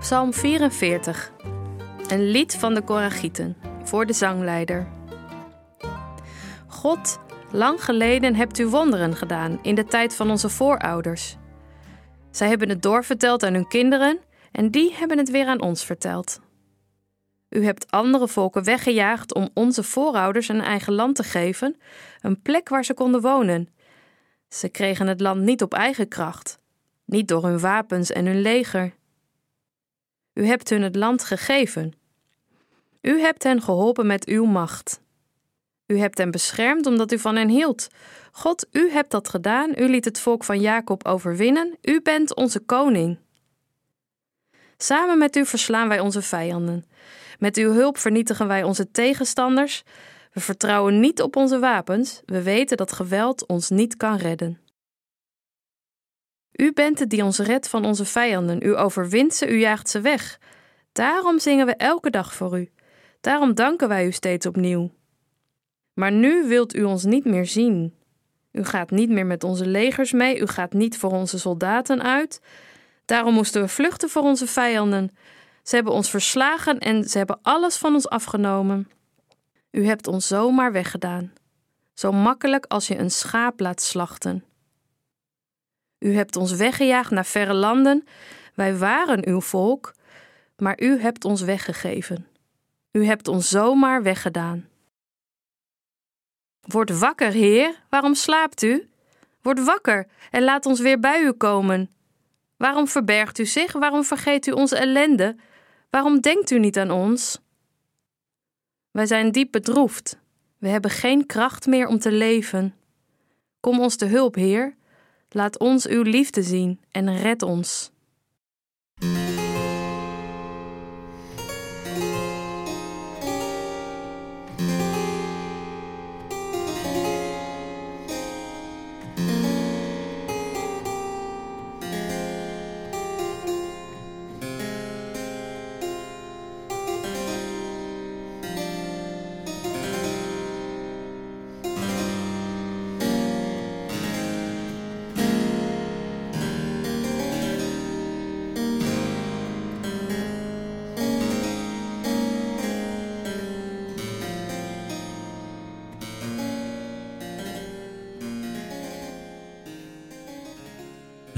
Psalm 44. Een lied van de Koragieten voor de zangleider. God, lang geleden hebt u wonderen gedaan in de tijd van onze voorouders. Zij hebben het doorverteld aan hun kinderen en die hebben het weer aan ons verteld. U hebt andere volken weggejaagd om onze voorouders een eigen land te geven, een plek waar ze konden wonen. Ze kregen het land niet op eigen kracht, niet door hun wapens en hun leger. U hebt hun het land gegeven. U hebt hen geholpen met uw macht. U hebt hen beschermd omdat u van hen hield. God, u hebt dat gedaan. U liet het volk van Jacob overwinnen. U bent onze koning. Samen met u verslaan wij onze vijanden. Met uw hulp vernietigen wij onze tegenstanders. We vertrouwen niet op onze wapens. We weten dat geweld ons niet kan redden. U bent het die ons redt van onze vijanden. U overwint ze, u jaagt ze weg. Daarom zingen we elke dag voor u. Daarom danken wij u steeds opnieuw. Maar nu wilt u ons niet meer zien. U gaat niet meer met onze legers mee, u gaat niet voor onze soldaten uit. Daarom moesten we vluchten voor onze vijanden. Ze hebben ons verslagen en ze hebben alles van ons afgenomen. U hebt ons zomaar weggedaan, zo makkelijk als je een schaap laat slachten. U hebt ons weggejaagd naar verre landen. Wij waren uw volk, maar u hebt ons weggegeven. U hebt ons zomaar weggedaan. Word wakker, Heer, waarom slaapt u? Word wakker en laat ons weer bij u komen. Waarom verbergt u zich? Waarom vergeet u onze ellende? Waarom denkt u niet aan ons? Wij zijn diep bedroefd. We hebben geen kracht meer om te leven. Kom ons te hulp, Heer. Laat ons uw liefde zien en red ons.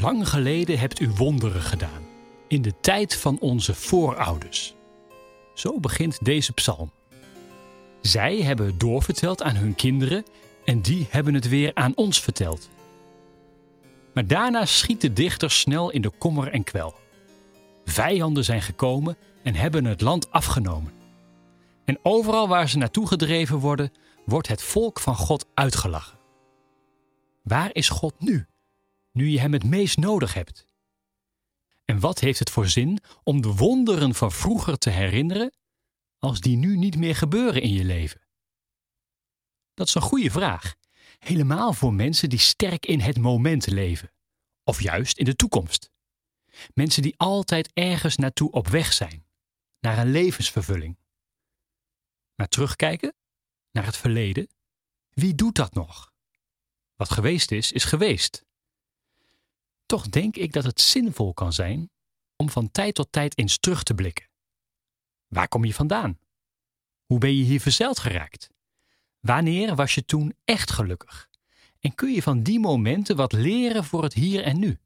Lang geleden hebt u wonderen gedaan, in de tijd van onze voorouders. Zo begint deze psalm. Zij hebben het doorverteld aan hun kinderen en die hebben het weer aan ons verteld. Maar daarna schiet de dichter snel in de kommer en kwel. Vijanden zijn gekomen en hebben het land afgenomen. En overal waar ze naartoe gedreven worden, wordt het volk van God uitgelachen. Waar is God nu? Nu je Hem het meest nodig hebt? En wat heeft het voor zin om de wonderen van vroeger te herinneren als die nu niet meer gebeuren in je leven? Dat is een goede vraag, helemaal voor mensen die sterk in het moment leven, of juist in de toekomst. Mensen die altijd ergens naartoe op weg zijn, naar een levensvervulling. Naar terugkijken, naar het verleden. Wie doet dat nog? Wat geweest is, is geweest. Toch denk ik dat het zinvol kan zijn om van tijd tot tijd eens terug te blikken. Waar kom je vandaan? Hoe ben je hier verzeild geraakt? Wanneer was je toen echt gelukkig? En kun je van die momenten wat leren voor het hier en nu?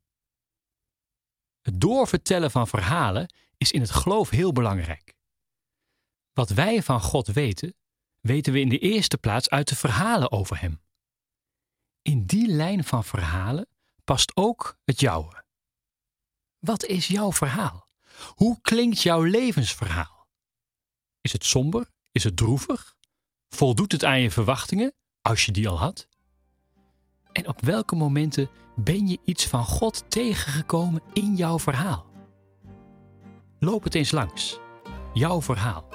Het doorvertellen van verhalen is in het geloof heel belangrijk. Wat wij van God weten, weten we in de eerste plaats uit de verhalen over Hem. In die lijn van verhalen past ook het jouwe. Wat is jouw verhaal? Hoe klinkt jouw levensverhaal? Is het somber? Is het droevig? Voldoet het aan je verwachtingen, als je die al had? En op welke momenten ben je iets van God tegengekomen in jouw verhaal? Loop het eens langs, jouw verhaal,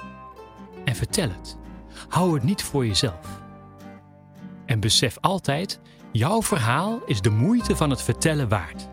en vertel het. Hou het niet voor jezelf. En besef altijd Jouw verhaal is de moeite van het vertellen waard.